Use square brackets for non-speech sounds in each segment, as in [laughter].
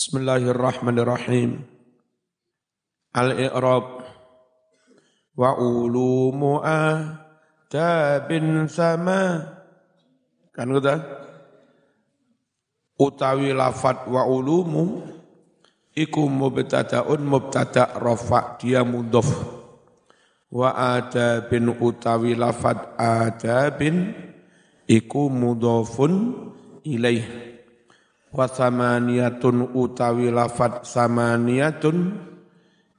Bismillahirrahmanirrahim. Al-i'rab. Wa ulumu adabin sama. Kan kata? Utawi lafat wa ulumu iku mubtadaun mubtada rafa dia mudhof. Wa adabin utawi lafat adabin iku mudhofun ilaih wa samaniyatun utawi lafat samaniyatun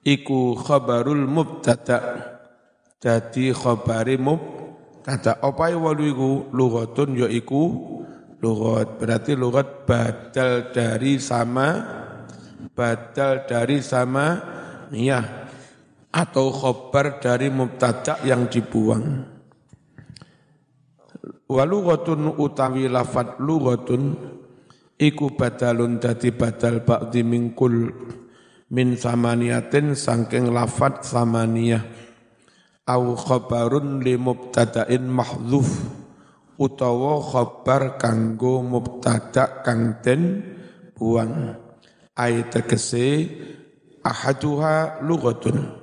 iku khabarul mubtada. Dadi khabari mubtada. Apa walu iku? Lughatun ya iku lughat. Berarti lughat badal dari sama badal dari sama ya atau khabar dari mubtada yang dibuang. Walughatun utawi lafat lughatun iku badalun dadi badal ba'di mingkul min samaniyatin sangking lafat samaniyah. Au khabarun li mubtada'in mahdzuf utawa khabar kanggo mubtada kang den buang. Ay tegese ahaduha lughatun.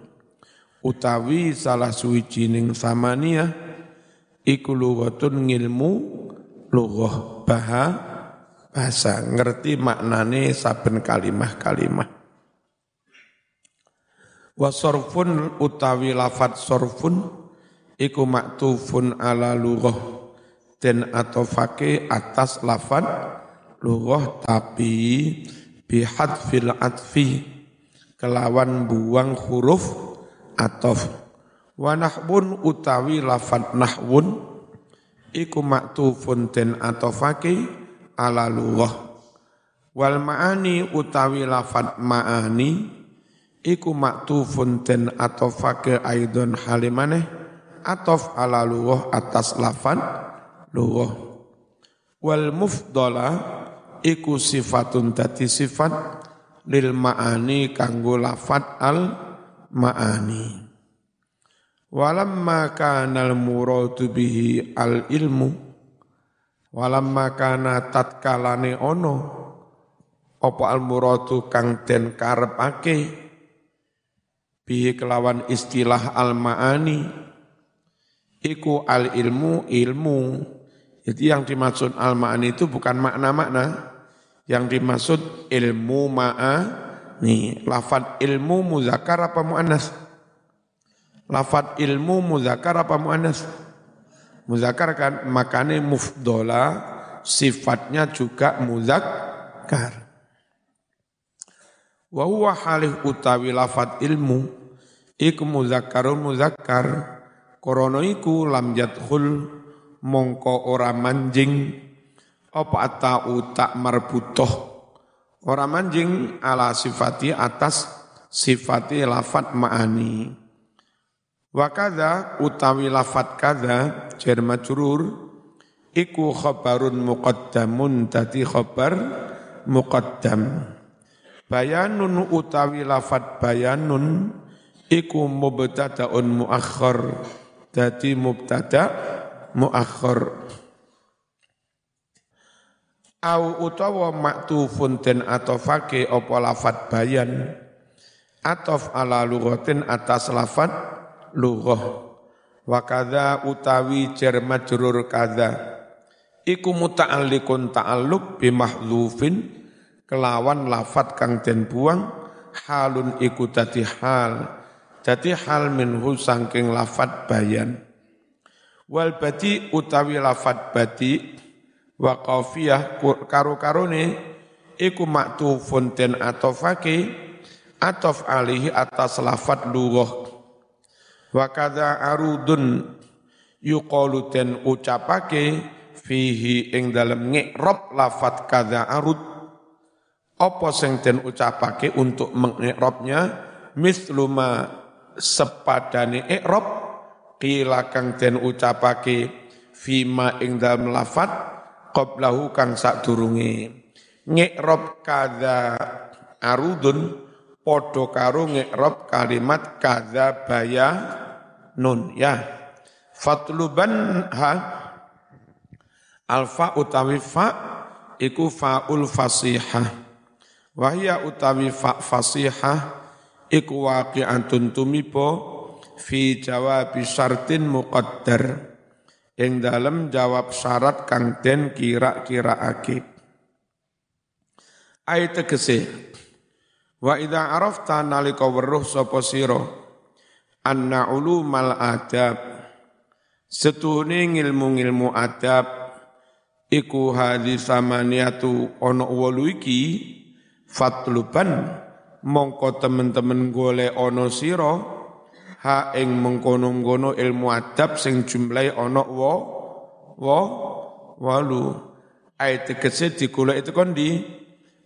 Utawi salah suwijining samaniyah iku lughatun ngilmu lughah bahasa bahasa, ngerti maknane saben kalimah-kalimah. Wa sorfun utawi lafat sorfun iku maktufun ala lughah den atofake atas lafat lughah tapi bihad fil atfi kelawan buang huruf atof wa nahbun utawi lafat nahwun iku maktufun den atofake ala lughah wal ma'ani utawi lafat ma'ani iku maktufun den atofake aidon halimane atof ala atas lafat lughah wal mufdala iku sifatun dadi sifat lil ma'ani kanggo lafat al ma'ani. Walamma kana al muradu bihi al ilmu Walamma kana tatkalane ono apa al-muradu kang den karepake bihi kelawan istilah al-ma'ani iku al-ilmu ilmu. Jadi yang dimaksud al-ma'ani itu bukan makna-makna, yang dimaksud ilmu ma'a nih lafat ilmu muzakkar apa muannas? Lafat ilmu muzakkar apa muannas? Muzakkar kan makane mufdola sifatnya juga muzakkar. Wa huwa halih utawi lafat ilmu iku muzakkarun muzakkar korono iku lam yadkhul mongko ora manjing apa atau tak marbutoh ora manjing ala sifati atas sifati lafat ma'ani. Wa kadza utawi lafat kadza jar majrur iku khabarun muqaddamun dadi khabar muqaddam. Bayanun utawi lafat bayanun iku mubtadaun muakhir dadi mubtada muakhir. Au utawa maktufun den atofake apa lafat bayan atof ala lughatin atas lafat lughah. Wa kadza utawi jar majrur kadza. Iku muta'alliqun ta'alluq bi mahdzufin kelawan lafat kang den buang halun iku dadi hal dadi hal minhu saking lafat bayan. Wal bati utawi lafat bati wa qafiyah karo-karone iku maktufun den atofake atof alihi atas lafat lughah Wa kadza arudun yuqalu ten ucapake fihi ing dalem ngikrab lafat kadza arud. Apa sing den ucapake untuk mengikrabnya misluma sepadane ikrab qila kang den ucapake fima ing dalem lafat qablahu kang sadurunge. Ngikrab kadza arudun podo karo ngikrab kalimat kadza baya nun ya. Fatluban ha. Alfa utawi fa iku faul fasihah. Wahya utawi fa fasihah iku waqi'atun tumibo fi jawab syartin muqaddar ing dalam jawab syarat kang den kira-kiraake. Ayat tegese Wa idza arafta nalika weruh sapa sira? Anna ulumal adab. Setuhune ngilmu-ngilmu adab. Iku hadis samaniatu ana wolu iki fatluban mongko temen-temen gole ono siro ha ing mengkono-kono ilmu adab sing jumlahe ono wo wo walu. Ayat tegese digolek itu kondi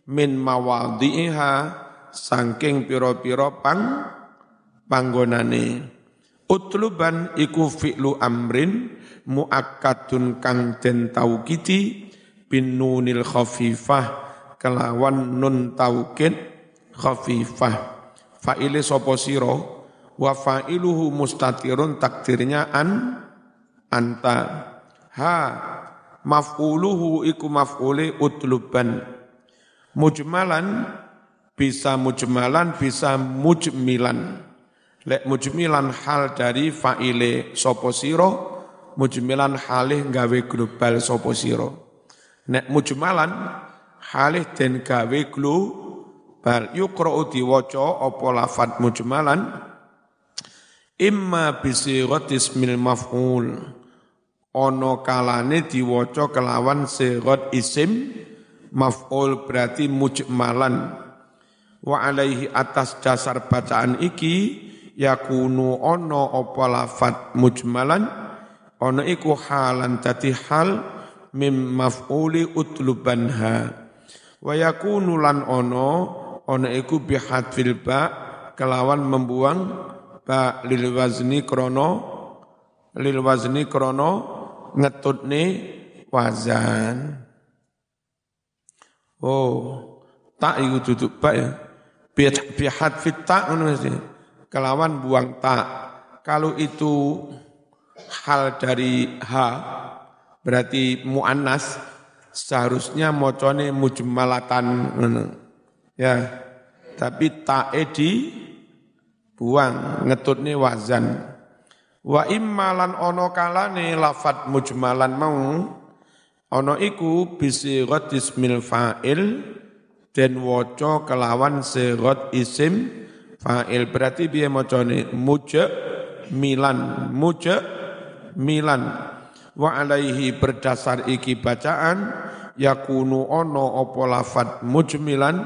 min mawadhiha saking pira-pira pang panggonane. Utluban iku fi'lu amrin muakkadun kang den taukiti bin nunil khafifah kelawan nun taukid khafifah. Fa'ile sapa sira? Wa fa'iluhu mustatirun takdirnya an anta. Ha maf'uluhu iku maf'ule utluban. Mujmalan bisa mujmalan bisa mujmilan. Lek mujmilan hal dari fa'ile sapa sira mujmilan halih gawe global sapa sira nek mujmalan halih den gawe glu bal yuqra'u diwaca apa lafat mujmalan? Imma bisighat ismil maf'ul. Ana kalane diwaca kelawan sighat isim maf'ul berarti mujmalan wa alaihi atas dasar bacaan iki yakunu ono apa lafat mujmalan ono iku halan dadi hal mim maf'uli utlubanha Wa yakunu lan ono ono iku bihadfil ba kelawan membuang ba lil wazni krono lil wazni krono ngetutne wazan. Oh, tak iku duduk ba ya. Bihadfil tak ngono Kelawan buang tak. Kalau itu hal dari ha berarti muannas seharusnya mocone mujmalatan ya. Tapi tae di buang ngetutne wazan. Wa immalan ono kalane lafat mujmalan mau ono iku bisi ismil fa'il dan waca kelawan sirat isim. Fa'il berarti biar macane muja milan. Muja milan. Wa alaihi berdasar iki bacaan yakunu ono opo lafat mujmilan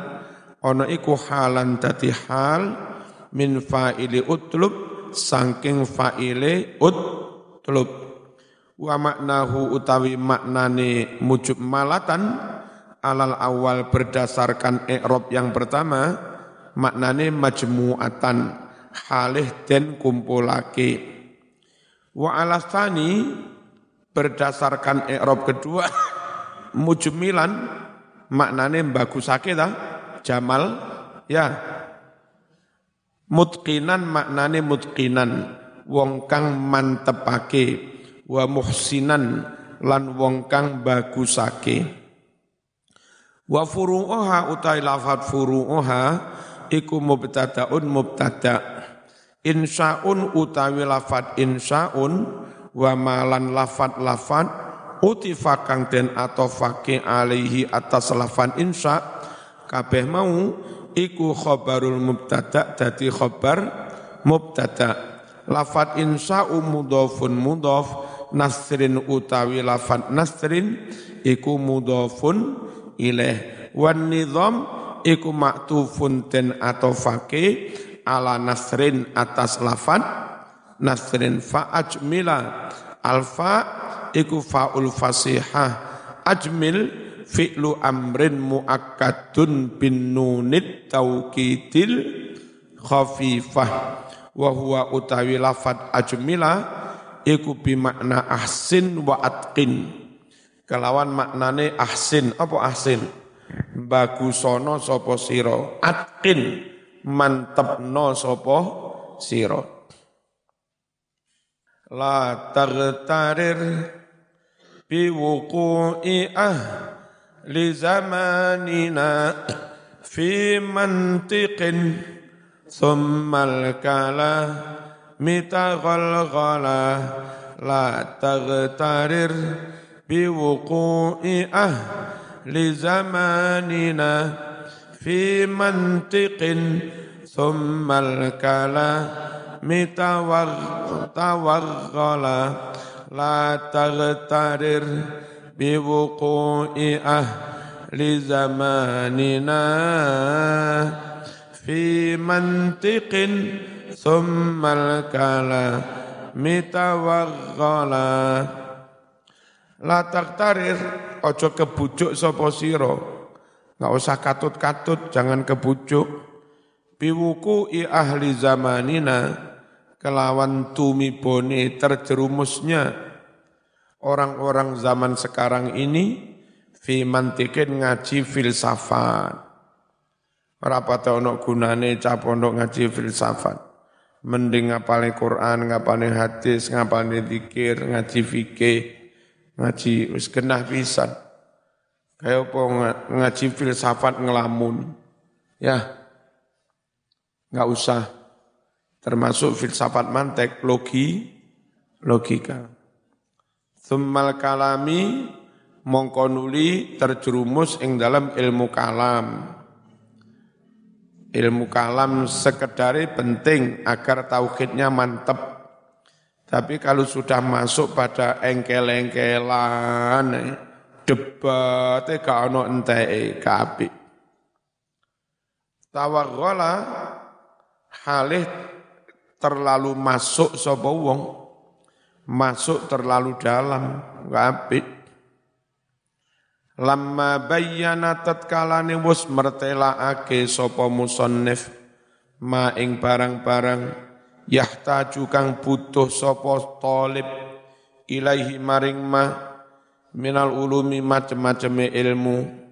ono iku halan dadi hal min fa'ili utlub saking fa'ile utlub. Wa maknahu utawi maknane mujmalatan alal awal berdasarkan i'rab yang pertama maknane majmu'atan halih den kumpulake. Wa alastani berdasarkan i'rab kedua [laughs] mujmilan maknane bagusake ta jamal ya. Mutqinan maknane mutqinan wong kang mantepake wa muhsinan lan wong kang bagusake wa furu'uha utai lafat furu'uha iku mubtadaun mubtada. Insaun utawi lafat insaun wa malan lafat lafat utifa kang den atofake alaihi atas lafan insya kabeh mau iku khabarul mubtada dadi khabar mubtada. Lafat insya mudhafun mudhaf nasrin utawi lafat nasrin iku mudhafun ilaih wan nizam iku maktufun den atofake ala nasrin atas lafat nasrin fa ajmila alfa iku faul fasihah. Ajmil fi'lu amrin muakkadun bin nunit taukidil khafifah. Wa huwa utawi lafad ajmila iku bimakna ahsin wa atqin kelawan maknane ahsin. Apa ahsin? Bagusono sopo siro atkin mantepno sopo siro la tertarir biwuku'i ah li zamanina fi mantiqin. Thummal kala mitaghalghala. La tagtarir بوقوع أهل زماننا في منطق ثم الكلام توغلا لا تغترر بوقوع أهل زماننا في منطق ثم الكلام توغلا Latak tarir, ojo kebujuk sopo siro. Nggak usah katut-katut, jangan kebujuk. Biwuku i ahli zamanina, kelawan tumi bone terjerumusnya orang-orang zaman sekarang ini fi mantikin ngaji filsafat. Rapat ono gunane capondok ngaji filsafat. Mending ngapalin Quran, ngapalin hadis, ngapalin dikir, ngaji fikih, ngaji wis genah pisan. Kayak apa ngaji filsafat ngelamun. Ya, nggak usah. Termasuk filsafat mantek, logi, logika. Thummal kalami mongko nuli terjerumus ing dalam ilmu kalam. Ilmu kalam sekedari penting agar tauhidnya mantep. Tapi kalau sudah masuk pada engkel-engkelan, debat gak ono enteke kapi. Tawagola halih terlalu masuk sapa wong masuk terlalu dalam, apik. Lama bayyana tatkalane wis mertelaake sapa musannif ma ing barang-barang yahtaju kang butuh sapa talib ilaihi maring ma minal ulumi macem-maceme ilmu.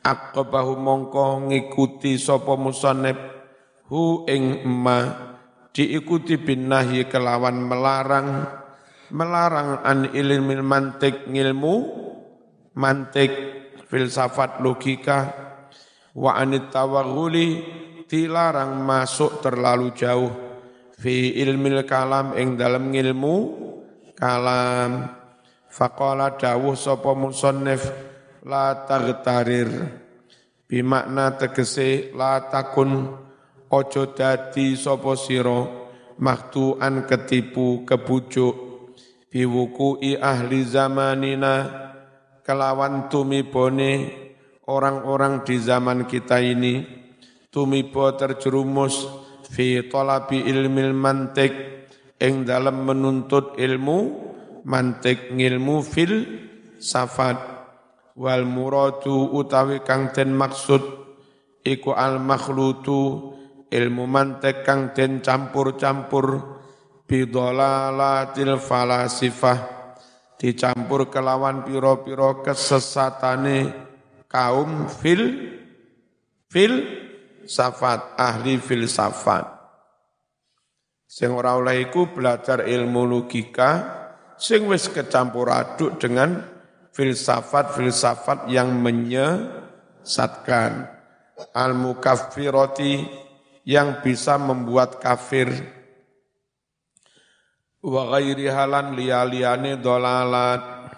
Aqabahu mongko ngikuti sapa musannif hu ing ma diikuti bin nahyi kelawan melarang melarang an ilmil mantik ngilmu mantik filsafat logika wa anit tawaghuli dilarang masuk terlalu jauh fi ilmil kalam ing dalam ngilmu kalam. Faqala dawuh sapa musannif la taghtarir. Bimakna tegese la takun. Ojo dadi sapa sira maktuan ketipu kebujuk. Biwuku'i ahli zamanina kelawan tumibone orang-orang di zaman kita ini. Tumibo terjerumus fi talabi ilmil mantik. Ing dalam menuntut ilmu mantik ngilmu fil safat. Wal muradu utawi kang den maksud iku al makhlutu ilmu mantik kang den campur-campur. Bidolalatil falasifah dicampur kelawan piro-piro kesesatane kaum fil fil safat ahli filsafat sing ora oleh iku belajar ilmu logika sing wis kecampur aduk dengan filsafat-filsafat yang menyesatkan. Al mukaffirati yang bisa membuat kafir. Wa ghairi halan liya-liyane dolalat.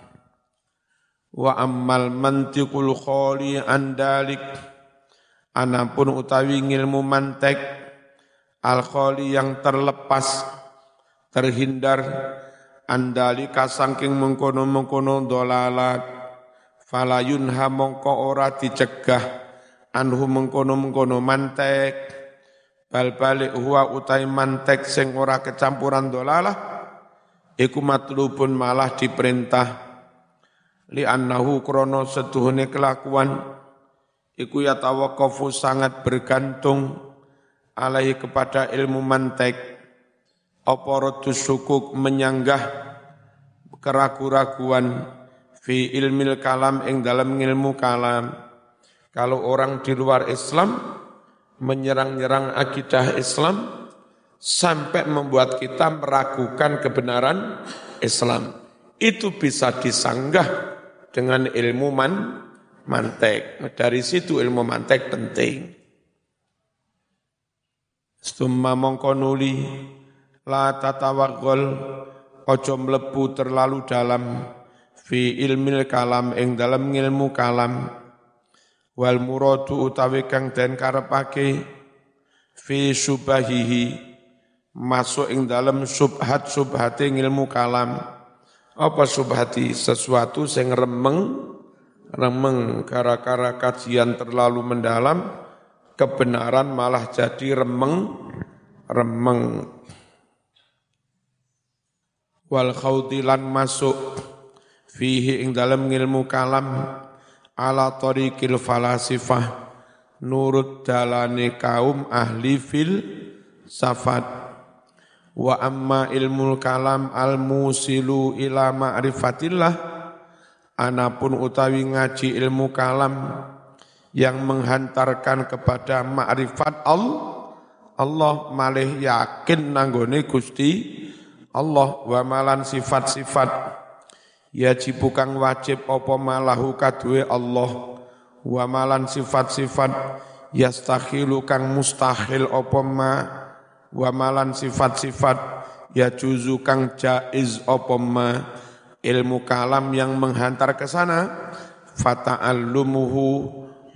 Wa ammal mantiqul khali andalik anapun utawi ngilmu mantek al khali yang terlepas terhindar andalika saking mengkono-mengkono dolalat falayun ha mongko ora dicegah anhu mengkono-mengkono mantek bal balik huwa utai mantek sing ora kecampuran dolalah iku matlubun malah diperintah li annahu krono setuhune kelakuan iku ya tawaqqafu sangat bergantung alaihi kepada ilmu mantek apa sukuk menyanggah keragu-raguan fi ilmil kalam ing dalam ilmu kalam kalau orang di luar Islam menyerang-nyerang akidah Islam sampai membuat kita meragukan kebenaran Islam. Itu bisa disanggah dengan ilmu man, mantek. Dari situ ilmu mantek penting. Stumma mongko nuli la tatawagol ojo mlebu terlalu dalam fi ilmil kalam ing dalam ilmu kalam wal muradu utawi kang den karepake fi subahihi masuk ing dalam subhat subhate ilmu kalam apa subhati sesuatu sing remeng remeng gara-gara kajian terlalu mendalam kebenaran malah jadi remeng remeng. Wal khautilan masuk fihi ing dalam ilmu kalam ala tariqil falasifah nurut dalane kaum ahli fil safat. Wa amma ilmu kalam al musilu ila ma'rifatillah anapun utawi ngaji ilmu kalam yang menghantarkan kepada ma'rifat Allah Allah malih yakin nanggone Gusti Allah wa malan sifat-sifat. Yajib bukan wajib apa malahu kadue Allah wa malan sifat-sifat. Yastakhilu kang mustahil apa ma wa malan sifat-sifat. Ya juzu kang jaiz opoma ilmu kalam yang menghantar ke sana fata'allumuhu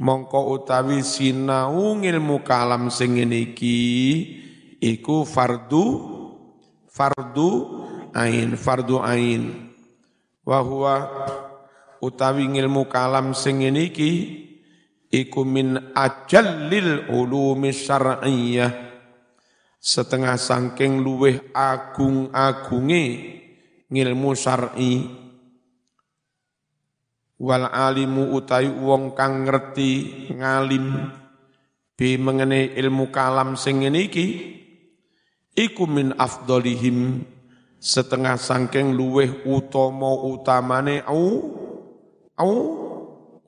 mongko utawi sinau ilmu kalam sing iki iku fardu fardu ain fardu ain. Wa huwa utawi ilmu kalam sing iki iku min ajallil ulumi syar'iyyah. Setengah sangking luweh agung-agunge ngilmu syar'i. Wal alimu utai wong kang ngerti ngalim. Bi mengenai ilmu kalam sing iki iku min afdolihim setengah sangking luweh utama utamane au au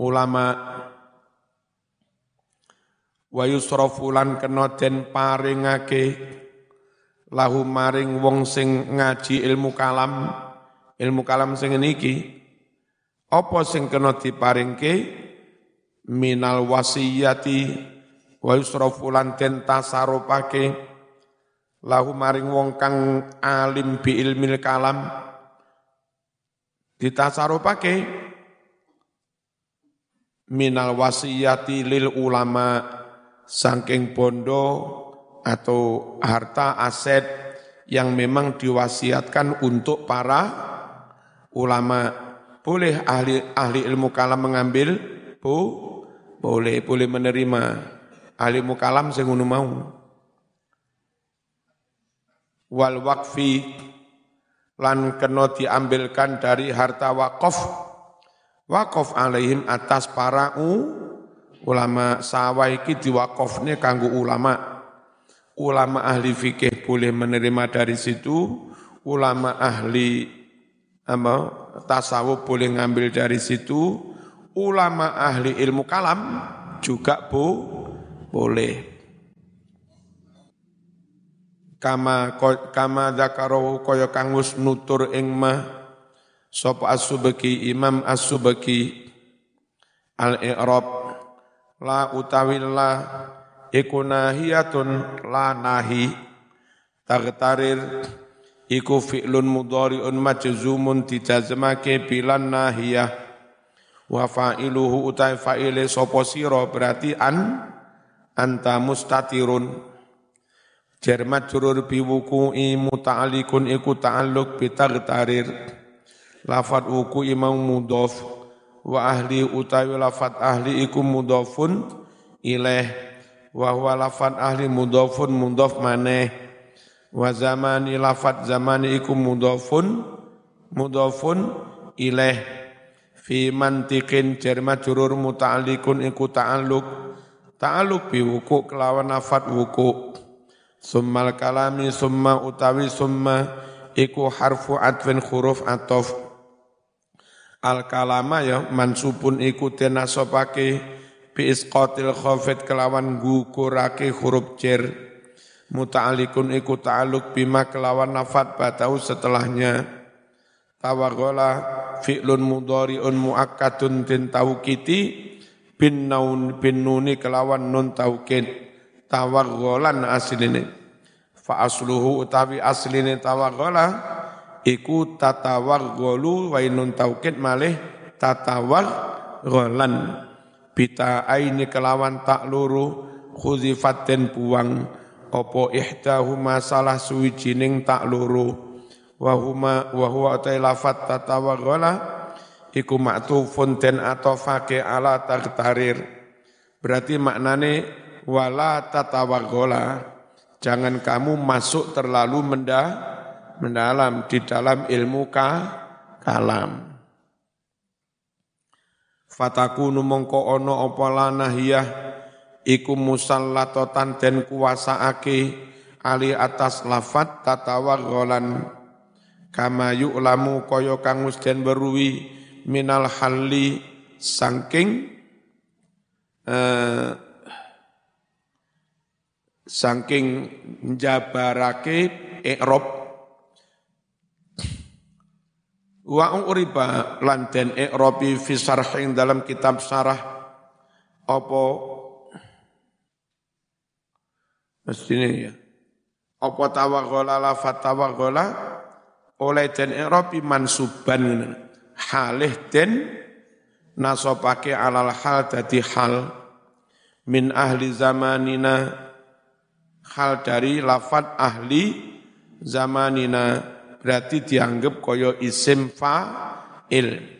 ulama. Wa yusrafulan kena den paringake lahu maring wong sing ngaji ilmu kalam. Ilmu kalam sing niki apa sing kena diparingke? Minal wasiyati wa yusrafulan den tasarupake lahu maring wong kang alim bi ilmil kalam. Ditasarupake minal wasiyati lil ulama. Saking bondo atau harta aset yang memang diwasiatkan untuk para ulama. Boleh ahli ahli ilmu kalam mengambil? Bu, boleh, boleh menerima. Ahli ilmu kalam saya mau. Wal wakfi lan kena diambilkan dari harta wakaf. Wakaf alaihim atas para u, ulama sawah iki diwakofne kanggo ulama. Ulama ahli fikih boleh menerima dari situ, ulama ahli apa, tasawuf boleh ngambil dari situ, ulama ahli ilmu kalam juga bu, boleh. Kama kama dzakarahu kaya kang nutur ing mah sapa as Imam as-Subki al-i'rab la utawi la iku nahiyatun la nahi. Tagtarir iku fi'lun mudhari'un majzumun dijazmake bilan nahiyah. Wa fa'iluhu utai fa'ile sapa sira berarti an anta mustatirun. Jar majrur bi wuku'i muta'alliqun iku ta'alluq bi tagtarir lafat wuku'i mau mudhaf wa ahli utawi lafat ahli iku mudhafun ilaih wa huwa lafat ahli mudhafun mudhaf maneh. Wa zamani lafat zamani iku mudhafun mudhafun ilaih fi mantiqin jar majrur muta'alliqun iku ta'alluq. Ta'alluq bi wuku kelawan lafat wuku. Summal kalami summa utawi summa iku harfu atfin huruf atof. Al kalama ya mansubun iku nasopake bi isqatil khafid kelawan gukurake huruf jer. Muta'alikun iku ta'aluk bima kelawan nafat batau setelahnya. Tawagola fi'lun mudhari'un muakkadun tin taukiti bin naun bin nuni kelawan nun taukid tawaggolan asline. Fa asluhu utawi asline tawaggola iku tatawaggolu wa nun taukid malih tatawaggolan bita aini kelawan tak luru khuzifat den buang. Opo ihdahuma salah suwijining tak luru. Wa huma wa huwa ta lafat tatawaghala iku maktufun den atofake ala taktarir berarti maknane wala tatawaghala jangan kamu masuk terlalu mendah mendalam di dalam ilmu ka, kalam fatakunu mongko ono apa lanahiyah iku musallatotan den kuwasaake ali atas lafat tatawagholan kama yu'lamu kaya kang den weruhi minal halli saking eh, saking jabarake i'rab Wa uriba lan den i'rabi fi dalam kitab sarah apa? Mestine ya. Apa tawaghala lafat tawaghala oleh den i'rabi mansuban halih den nasabake alal hal dadi hal. Min ahli zamanina. Hal dari lafat ahli zamanina berarti dianggap koyo isim fa'il.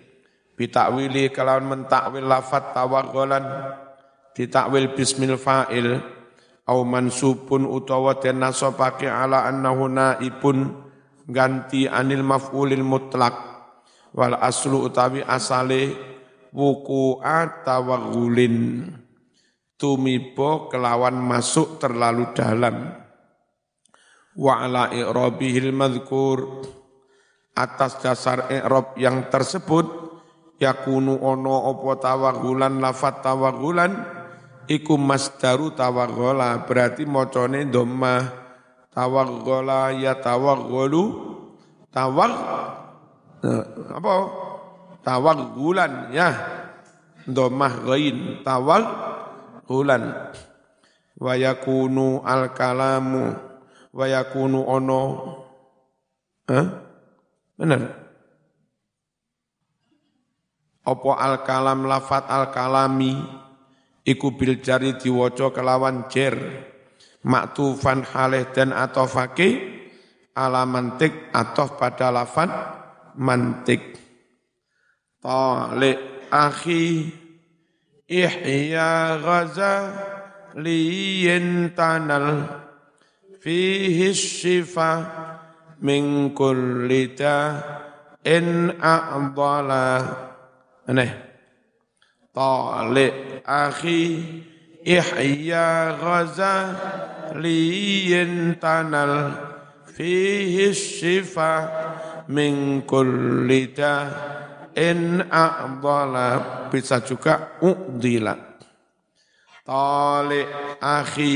Bitakwili kalau mentakwil lafat tawagolan, ditakwil bismil fa'il, au mansubun utawa den nasabake ala annahu naibun. Ganti anil maf'ulil mutlak. Wal aslu utawi asale wuku'a tawagulin tumibo kelawan masuk terlalu dalam wa ala i'rabihil madhkur. Atas dasar i'rab yang tersebut yakunu ono opo tawagulan lafat tawagulan iku masdaru tawaggola berarti mocone dhammah tawaggola ya tawagolu tawag eh, apa? Tawaggulan ya. Dhammah ghain tawaggulan wa yakunu al kalamu wa yakunu ono. Eh? benar apa al kalam lafat al kalami iku bil jari diwaca kelawan jer. Maktufan halih dan atofake ala mantik atof pada lafat mantik. Talik akhi ihya ghaza liyin tanal fihi syifa min kulli in a'dala aneh talik akhi ihya ghazaliyin tanal. Fihi syifa min kulli in a'dala bisa juga u'dila. Talik akhi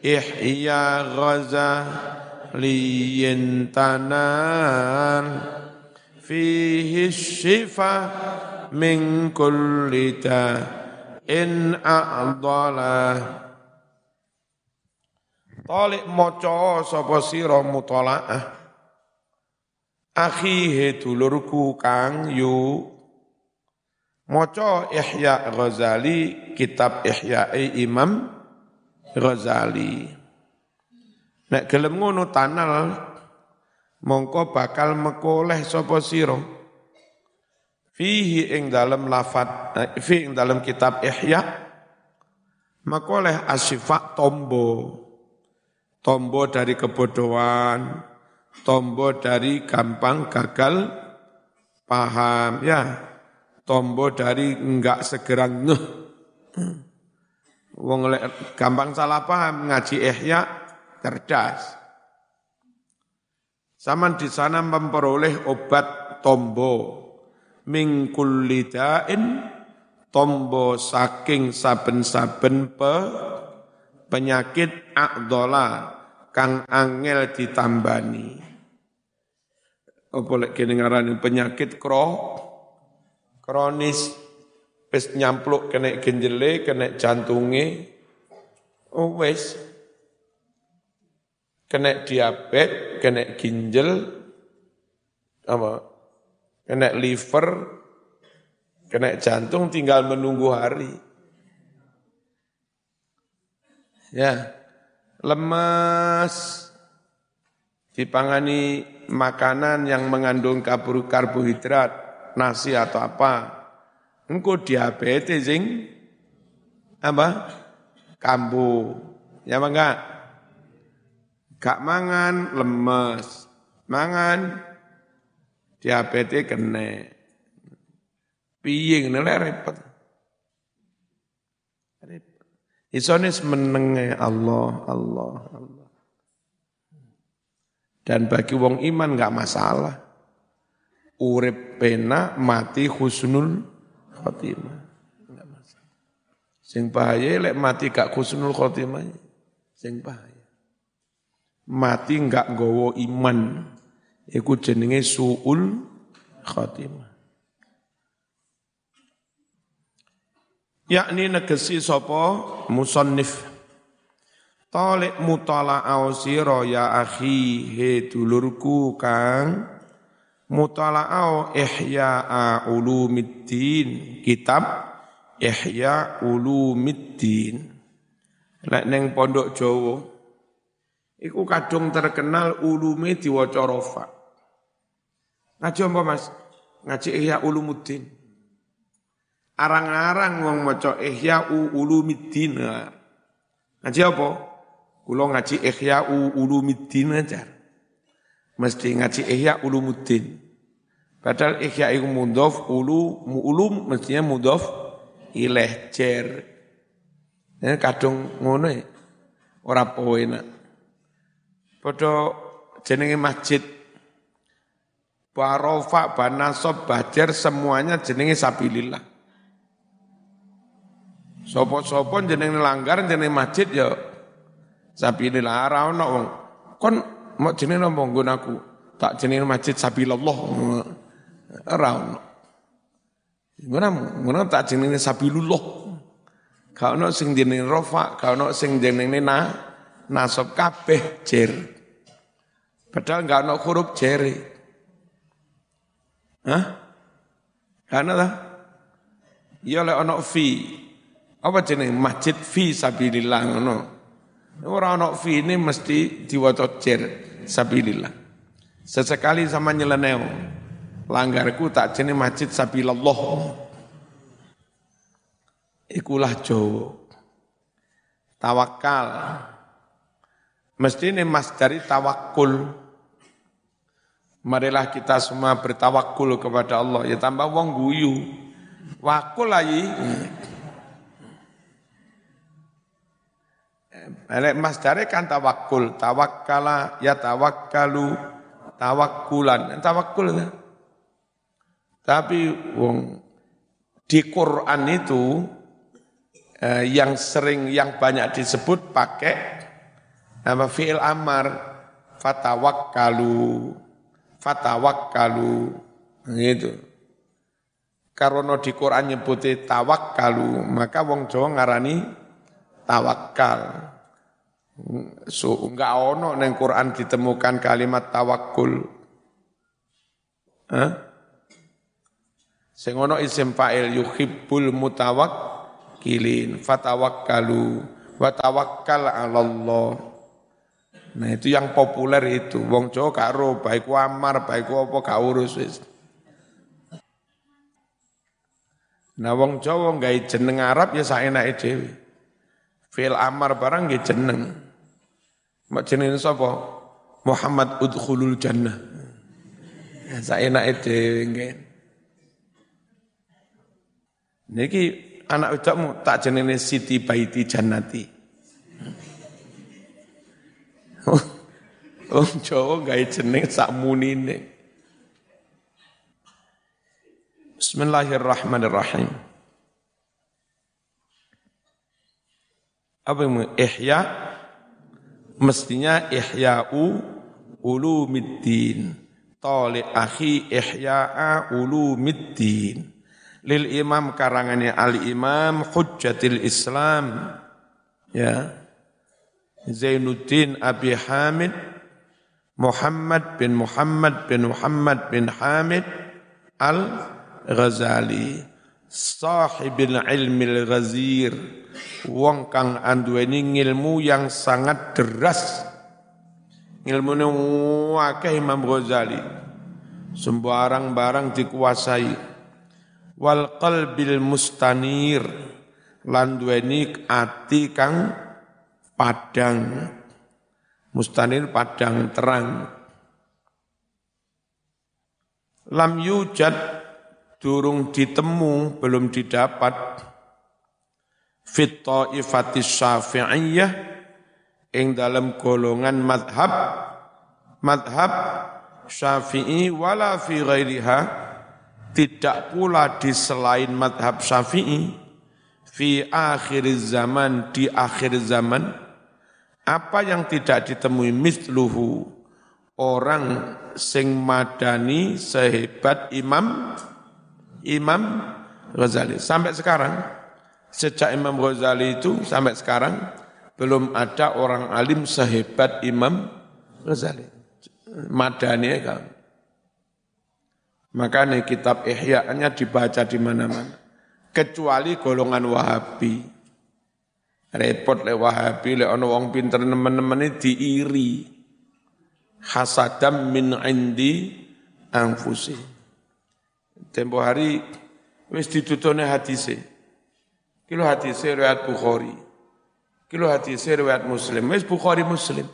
ihya ghazaliyin tanan. Fihi shifa min kulli in a'dala. Talik moco sapa sira mutalaah. Akhihe dulurku kang yu. Moco Ihya Ghazali kitab Ihya'i Imam Ghazali. Nek gelem ngono tanal mongko bakal mekoleh sapa sira. Fihi ing dalam lafat eh, fi ing dalam kitab Ihya mekoleh asyifa tombo. Tombo dari kebodohan, tombo dari gampang gagal paham ya. Tombo dari enggak segera ngeh. Wong gampang salah paham ngaji ihya cerdas. Saman di sana memperoleh obat tombo mingkul lidain tombo saking saben-saben pe, penyakit akdola kang angel ditambani. apa lek kene penyakit kro kronis wis nyampluk kena genjele, kena jantunge, oh wis. Kena diabetes, kena ginjal, apa, kena liver, kena jantung, tinggal menunggu hari. Ya, lemas, dipangani makanan yang mengandung karbohidrat, nasi atau apa, engko diabetes sing apa? Kambuh. Ya enggak? Gak mangan lemes. Mangan diabetes kena. Piye ngene repot. Repot. Isone menenge Allah, Allah, Allah. Dan bagi wong iman enggak masalah. Urip pena mati husnul khotimah. Enggak masalah. Sing bahaya lek mati gak khusnul khotimah. Sing bahaya. Mati enggak gowo iman. Iku jenenge suul khotimah. Yakni negesi sopo musonnif. Talik mutala'au siro ya akhi he dulurku kang mutala'au ihya'a ulumiddin. Kitab ihya ulumiddin. Lek neng pondok Jawa iku kadung terkenal ulume diwaca rafa ngaji apa Mas? Ngaji ihya ulumuddin. Arang-arang wong maca ihya ulumiddin. Ngaji apa? Kula ngaji ihya ulumiddin aja mesti ngaji ihya ulumuddin Padahal ihya iku mudhof ulu ulum mestinya mudhof ilaih jer. Ini kadung ngono ya. Ora poena. Padha jenenge masjid Barofa, Banasob, Bajar semuanya jenenge sabilillah. Sopo-sopo jenenge langgar jenenge masjid ya sabilillah ora ono wong. Kon mau jenenge napa nggon Tak jenenge masjid sabilillah. Ora ono. Ngono ngono tak jenenge sabilullah. Gak ono sing jenenge rofa, gak ono sing jenenge na nasab kabeh jer. Padahal gak ono huruf jere. Hah? Gak ono ta? Ya lek fi. Apa jenenge masjid fi sabilillah ngono. Ora ono fi ini mesti diwaca jer sabilillah. Sesekali sama nyeleneo langgarku tak jenis masjid sabilallah. Ikulah Jawa. Tawakal. Mesti ini mas dari tawakul. Marilah kita semua bertawakul kepada Allah. Ya tambah wong guyu. Wakul lagi. Elek mas dari kan tawakul. Tawakkala ya tawakkalu. Tawakkulan. Tawakul kan? Tapi wong di Quran itu eh, yang sering yang banyak disebut pakai nama fi'il amar fatawakkalu fatawakkalu gitu. Karena di Quran nyebuti tawakkalu, maka wong Jawa ngarani tawakal. So enggak ono neng Quran ditemukan kalimat tawakul. Hah? Sing ono isim fa'il yuhibbul mutawakkilin fatawakkalu wa tawakkal 'ala Allah. Nah itu yang populer itu. Wong Jawa gak ro baik amar baik apa gak urus wis. Nah wong Jawa gawe jeneng Arab ya saenake dhewe. Fil amar barang nggih jeneng. Mak jenenge sapa? Muhammad udkhulul jannah. Ya saenake dhewe nggih. Niki anak wedokmu tak jenenge Siti Baiti Jannati. [laughs] Oh, Jawa gawe jeneng sak munine. Bismillahirrahmanirrahim. Apa yang ihya? Mestinya ihya'u ulumiddin. Tali akhi ihya'a ulumiddin. Lil imam karangannya al imam hujjatil islam. Ya. Zainuddin Abi Hamid Muhammad bin Muhammad bin Muhammad bin Hamid Al-Ghazali sahibil ilmil ghazir wong kang anduweni ngilmu yang sangat deras ilmu akeh Imam Ghazali sembarang barang dikuasai wal qalbil mustanir. Lan duweni ati kang padang. Mustanir padang terang. Lam yujad durung ditemu, belum didapat. Fit ta'ifatis syafi'iyah ing dalam golongan madhab. Madhab syafi'i wala fi ghairiha tidak pula di selain madhab syafi'i fi akhir zaman di akhir zaman apa yang tidak ditemui misluhu orang sing madani sehebat imam Imam Ghazali. Sampai sekarang, sejak Imam Ghazali itu sampai sekarang, belum ada orang alim sehebat Imam Ghazali. Madani ya kan. Makanya kitab Ihya-nya dibaca di mana-mana. Kecuali golongan Wahabi. Repot le Wahabi, le ono wong pinter nemen-nemen diiri. Hasadam min indi angfusi. Tempo hari wis ditutune hadise. Kilo hadise riwayat Bukhari. Kilo hadise riwayat Muslim. Wis Bukhari Muslim.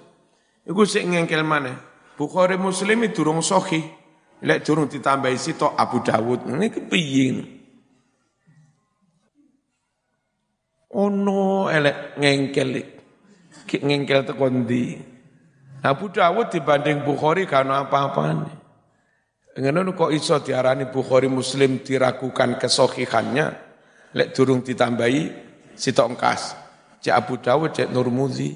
Iku sik ngengkel maneh. Bukhari Muslim itu durung sahih. Lek durung ditambahi sitok Abu Dawud. Ini kepiye? Ono elek ngengkel ngengkel tekondi. Abu Dawud dibanding Bukhari karena apa-apanya. Ngono kok iso diarani Bukhari Muslim diragukan kesohihannya, lek durung ditambahi sitok engkas. Cek Abu Dawud, cek Nurmuzi.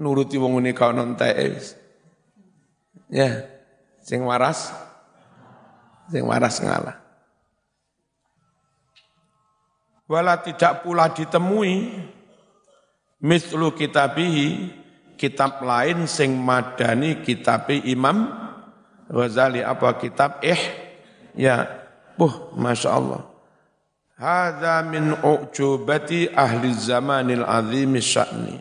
Nuruti wong ini kau nontek. Ya, sing waras, sing waras ngalah. Wala tidak pula ditemui mislu kitabihi kitab lain sing madani kitabi Imam Ghazali. Apa kitab? Eh ya. Buh masya Allah. Hada min u'jubati ahli zamanil azim sya'ni.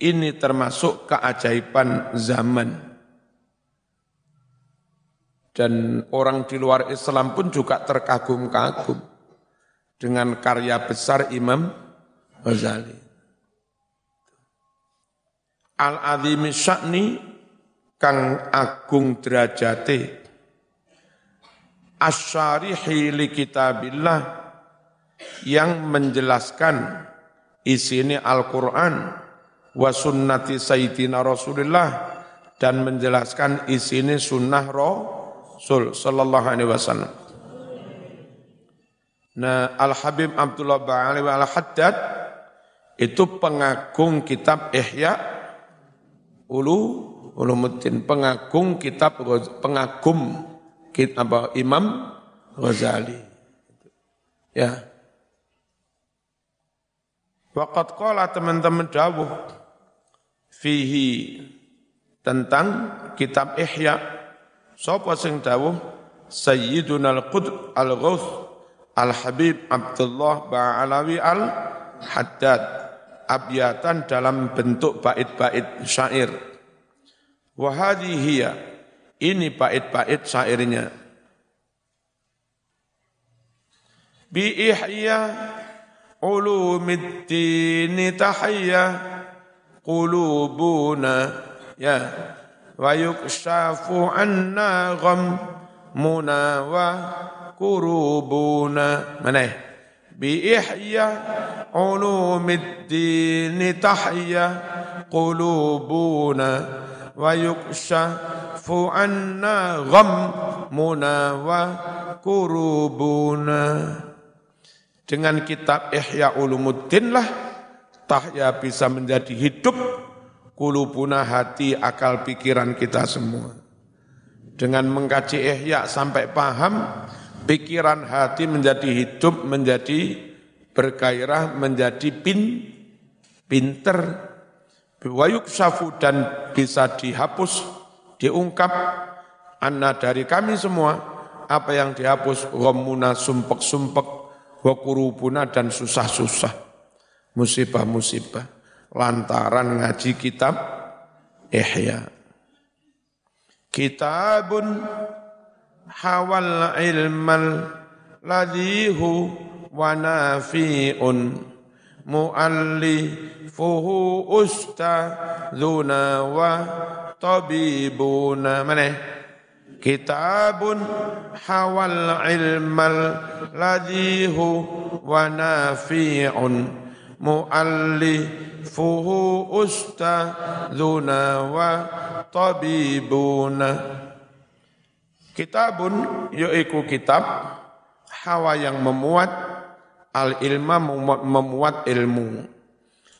Ini termasuk keajaiban zaman dan orang di luar Islam pun juga terkagum-kagum dengan karya besar Imam Ghazali. Al-Azim Sya'ni kang agung derajate asyarihi li kitabillah yang menjelaskan isini Al-Quran wa sunnati Sayyidina Rasulullah dan menjelaskan isini sunnah Rasul sallallahu alaihi wasallam. Nah, Al-Habib Abdullah Ba'ali Al-Haddad itu pengagung kitab Ihya Ulu Ulumuddin pengagung kitab pengagum kitab Imam Ghazali. Ya. Waqat qala teman-teman dawuh fihi tentang kitab Ihya. Sapa sing dawuh? Sayyiduna al-Qud al-Ghauth Al-Habib Abdullah Ba'alawi al-Haddad abyatan dalam bentuk bait-bait syair. Wahadihiyya, ini bait-bait syairnya. Bi ihya ulumiddin tahiyya qulubuna ya wa yukshafu anna ghammuna wa kurubuna mana bi ihya ulumiddin tahiyya qulubuna wa yukshafu anna ghammuna wa kurubuna. Dengan kitab Ihya Ulumuddin lah tahya bisa menjadi hidup kulubuna hati akal pikiran kita semua. Dengan mengkaji ihya sampai paham, pikiran hati menjadi hidup, menjadi bergairah, menjadi pin, pinter, wayuk safu dan bisa dihapus, diungkap, anna dari kami semua, apa yang dihapus, ghamuna sumpek-sumpek, wa kurubuna dan susah-susah, musibah-musibah, lantaran ngaji kitab Ihya. Kitabun hawal ilmal ladhihu wa nafi'un muallifuhu ustadzuna wa tabibuna mana kitabun hawal ilmal ladhihu wa nafi'un muallifuhu ustadzuna wa tabibuna. Kitabun yaiku kitab hawa yang memuat al ilma memuat ilmu.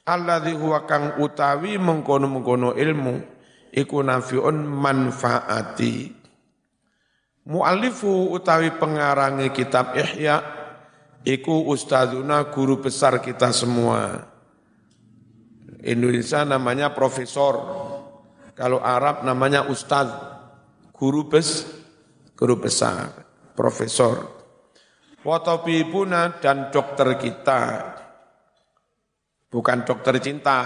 Alladzi huwa kang utawi mengkono-mengkono ilmu iku nafiun manfaati. Muallifu utawi pengarangi kitab ihya iku ustazuna guru besar kita semua. Indonesia namanya profesor. Kalau Arab namanya ustaz, guru bes, guru besar, profesor. Watobibuna dan dokter kita, bukan dokter cinta,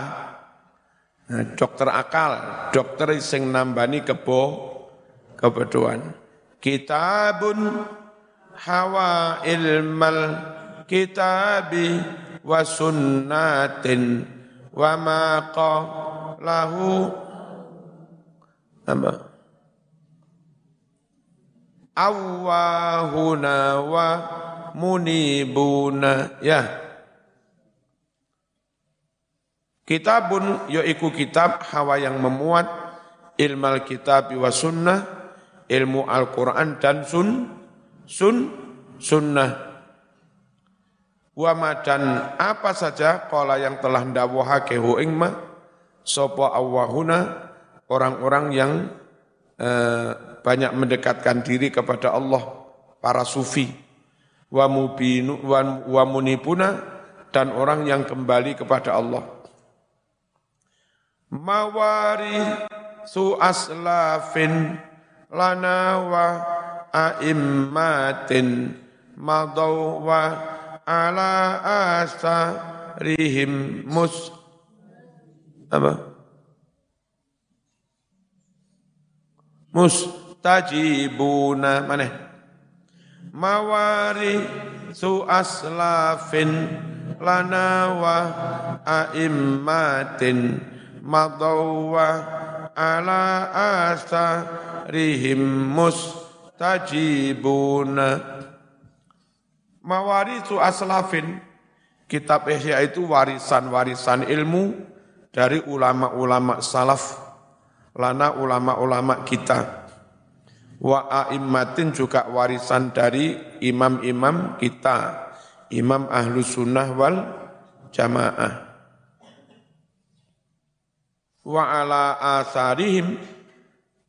nah, dokter akal, dokter sing nambani kebo, kebodohan. Kitabun hawa ilmal kitabi wa sunnatin wa ma lahu apa? Awahuna wa munibuna ya. Kitabun yaiku kitab hawa yang memuat ilmal kitab wa sunnah, ilmu Al-Quran dan sun, sun, sunnah. Wa dan apa saja kala yang telah ndawuhake hu ingma sapa awahuna orang-orang yang eh, banyak mendekatkan diri kepada Allah, para sufi, wa mubinu wa, munibuna dan orang yang kembali kepada Allah. Mawari su aslafin lana wa a'immatin madaw wa ala asarihim mus apa? Mustajibuna mana? Mawari su aslafin lana wa aimmatin madawa ala asarihim mustajibuna mawarisu aslafin kitab Ihya itu warisan-warisan ilmu dari ulama-ulama salaf lana ulama-ulama kita. Wa a'immatin juga warisan dari imam-imam kita, imam ahlu sunnah wal jamaah. Wa ala asarihim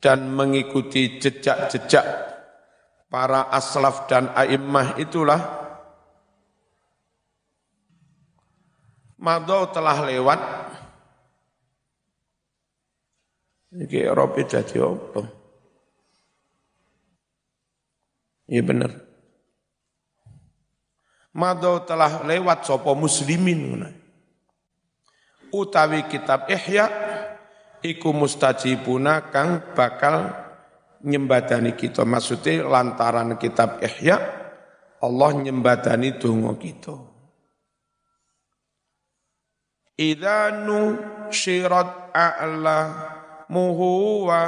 dan mengikuti jejak-jejak para aslaf dan a'immah itulah Madau telah lewat Iki Eropa jadi apa? Iya benar. Mado telah lewat sopo muslimin. Utawi kitab Ihya iku mustajibuna kang bakal nyembadani kita. Maksudnya lantaran kitab Ihya Allah nyembadani donga kita. Idanu syirat a'la hikmuhu wa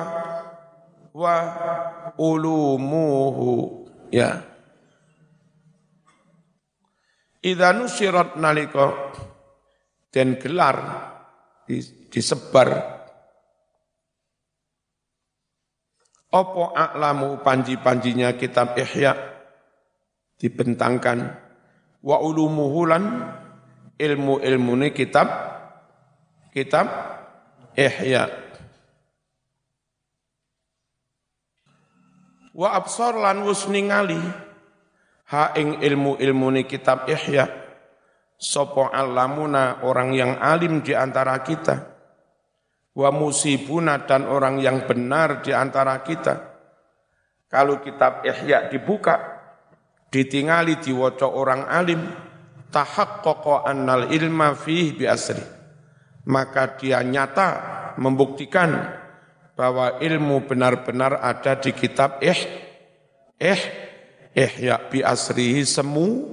wa ulumuhu ya Idza nusirat nalika dan gelar disebar Opo a'lamu panji-panjinya kitab Ihya dibentangkan wa ulumuhulan ilmu-ilmune kitab kitab Ihya. Wa absar lan wus ningali ha ing ilmu-ilmu ni kitab Ihya. Sopo alamuna orang yang alim di antara kita. Wa musibuna dan orang yang benar di antara kita. Kalau kitab Ihya dibuka, ditingali diwaca orang alim, tahaqqaqa annal ilma fih bi asri. Maka dia nyata membuktikan bahwa ilmu benar-benar ada di kitab eh eh ihya bi asrihi semu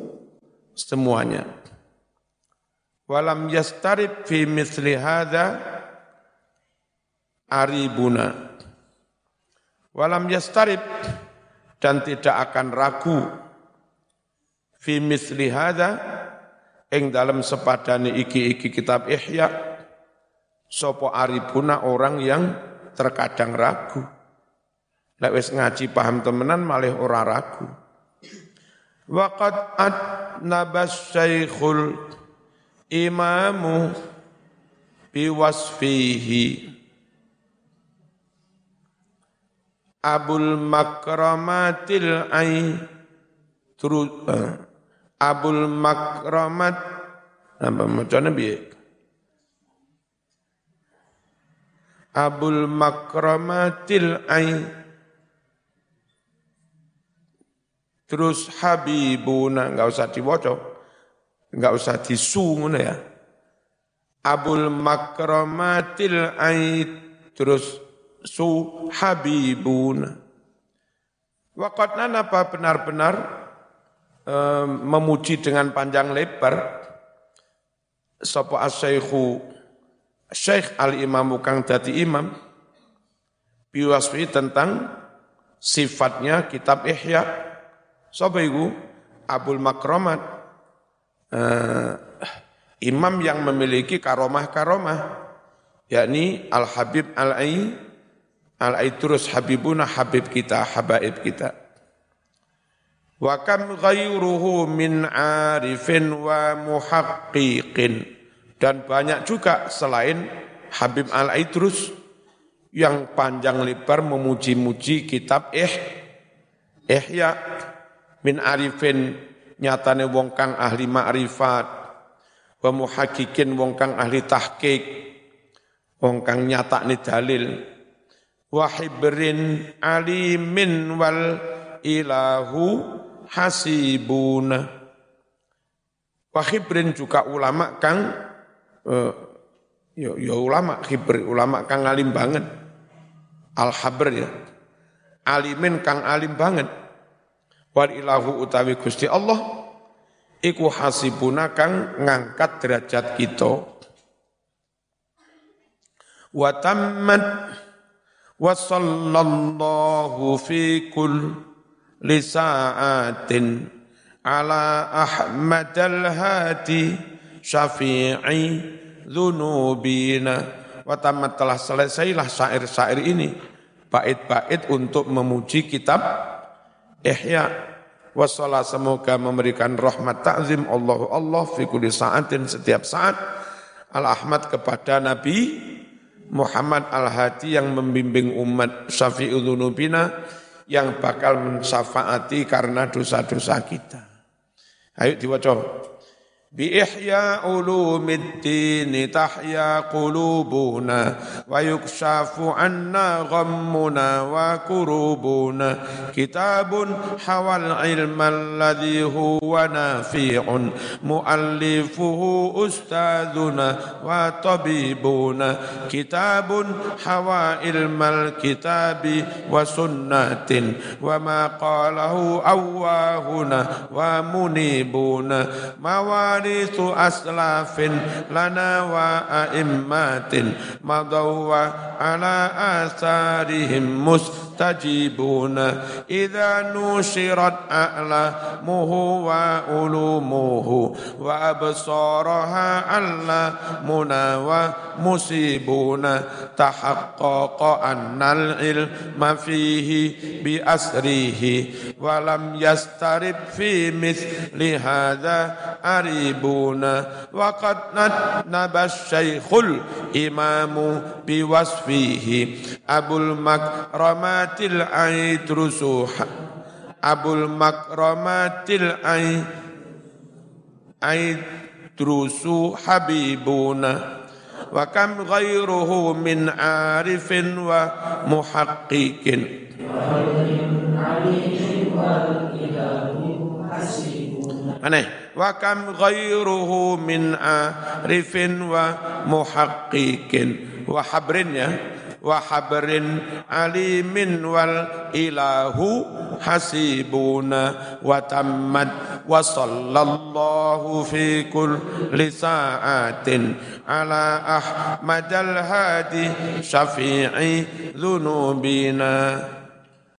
semuanya. Walam yastarib fi misli hadza aribuna. Walam yastarib dan tidak akan ragu fi misli hadza ing dalam sepadane iki-iki kitab Ihya sopo aribuna orang yang terkadang ragu. Lek wis ngaji paham temenan malih ora ragu. Waqad nabas syaikhul imamu biwasfihi Abul Makramatil Ai. Terus uh, Abul Makramat. Apa macamnya biye Abul Makramatil Ai. Terus Habibuna enggak usah diwoco enggak usah disu ngono ya. Abul Makramatil Ai. Terus su Habibuna Waqatna apa benar-benar memuji dengan panjang lebar sapa asy-syaikhu Syekh Al-Imam kang dadi imam biwasfi tentang sifatnya kitab Ihya. Sapa iku? Abul Makramat uh, imam yang memiliki karomah-karomah yakni Al-Habib Al-Ai Al-Ai terus Habibuna Habib kita Habaib kita Wa kam ghairuhu min arifin wa muhaqqiqin. Dan banyak juga selain Habib Al-Aidrus yang panjang lebar memuji-muji kitab eh Ihya min arifin nyatane wong kang ahli ma'rifat wa muhaqqiqin wong kang ahli tahqiq wong kang nyatakne dalil wa hibrin alimin wal ilahu hasibuna. Wahibrin juga ulama kang uh, yo, yo ulama hibr, ulama kang alim banget. Al-habr ya. Alimin kang alim banget. Wal ilahu utawi Gusti Allah iku hasibuna kang ngangkat derajat kita. Wa tammat wa sallallahu fi kull lisa'atin ala Ahmad al-Hadi syafi'i dhunubina. Wa telah selesailah syair-syair ini bait-bait untuk memuji kitab Ihya. Wassalah semoga memberikan rahmat ta'zim Allah Allah fi kulli sa'atin setiap saat. al-Ahmad kepada Nabi Muhammad al-Hadi yang membimbing umat syafi'ul dhunubina yang bakal mensyafaati karena dosa-dosa kita. Ayo diwaca. بإحياء علوم الدين تحيا قلوبنا ويكشف عنا غمنا وكروبنا. كتاب حوى العلم الذي هو نافع مؤلفه أستاذنا وطبيبنا. كتاب حوى علم الكتاب وسنة وما قاله أواهنا ومنيبون موارد warisu aslafin lana wa a'immatin madaw wa ala asarihim muslim nushirat a'lamuhu wa ulumuhu wa absaraha alla muna wa musibuna tahaqqaqa annal ilma fihi bi asrihi wa lam yastarib fi mithli hadha aribuna wa qad nabas abul makramatil aidrusu abul makramatil aidrusu habibuna wa kam ghairuhu min arifin wa muhaqqiqin aneh wa kam ghairuhu min arifin wa muhaqqiqin wa habrin ya وحبرٍ عليمٍ والإله حسيبون وتمت وصلى الله في كل ساعة على أحمد الهادي شفيع ذنوبنا.